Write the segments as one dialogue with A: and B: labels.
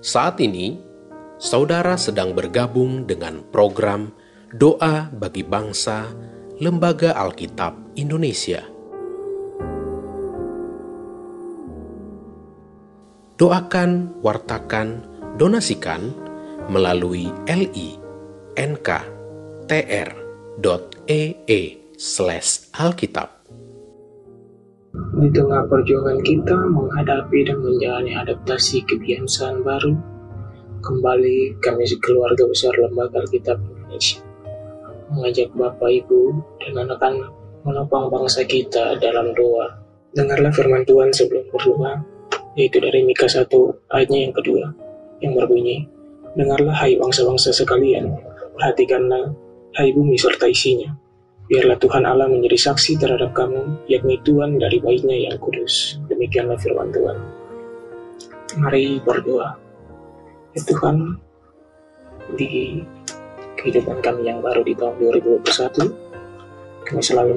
A: Saat ini, saudara sedang bergabung dengan program Doa bagi Bangsa Lembaga Alkitab Indonesia. Doakan, wartakan, donasikan melalui li.nk.tr.ee slash alkitab.
B: Di tengah perjuangan kita menghadapi dan menjalani adaptasi kebiasaan baru, kembali kami keluarga besar Lembaga Alkitab Indonesia mengajak Bapak, Ibu, dan anak-anak menopang bangsa kita dalam doa. Dengarlah firman Tuhan sebelum berdoa, yaitu dari Mika 1 ayatnya yang kedua, yang berbunyi, Dengarlah hai bangsa-bangsa sekalian, perhatikanlah hai bumi serta isinya. Biarlah Tuhan Allah menjadi saksi terhadap kamu, yakni Tuhan dari baiknya yang kudus. Demikianlah firman Tuhan. Mari berdoa. Ya Tuhan, di kehidupan kami yang baru di tahun 2021, kami selalu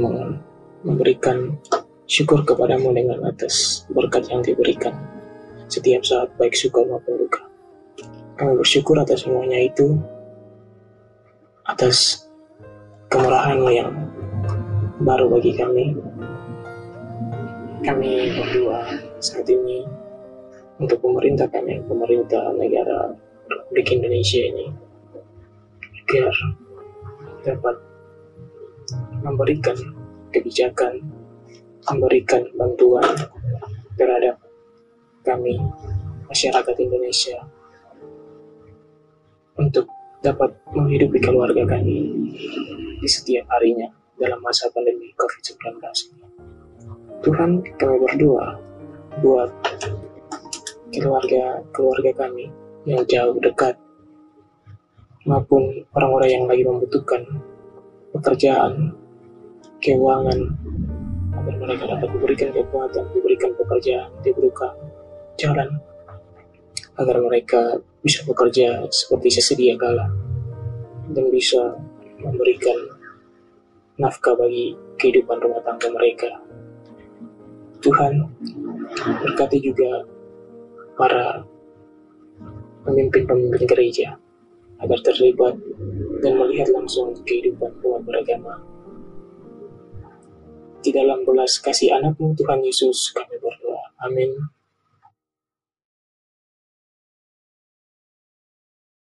B: memberikan syukur kepadamu dengan atas berkat yang diberikan setiap saat baik suka maupun duka. Kami bersyukur atas semuanya itu, atas kemurahan yang baru bagi kami. Kami berdoa saat ini untuk pemerintah kami, pemerintah negara Republik Indonesia ini, agar dapat memberikan kebijakan, memberikan bantuan terhadap kami, masyarakat Indonesia, untuk dapat menghidupi keluarga kami di setiap harinya dalam masa pandemi COVID-19 ini. Tuhan, kami berdoa buat keluarga keluarga kami yang jauh dekat maupun orang-orang yang lagi membutuhkan pekerjaan, keuangan, agar mereka dapat diberikan kekuatan, diberikan pekerjaan, diberikan jalan, agar mereka bisa bekerja seperti sesedia kala dan bisa memberikan nafkah bagi kehidupan rumah tangga mereka. Tuhan berkati juga para pemimpin-pemimpin gereja agar terlibat dan melihat langsung kehidupan umat beragama. Di dalam belas kasih anakmu Tuhan Yesus kami berdoa. Amin.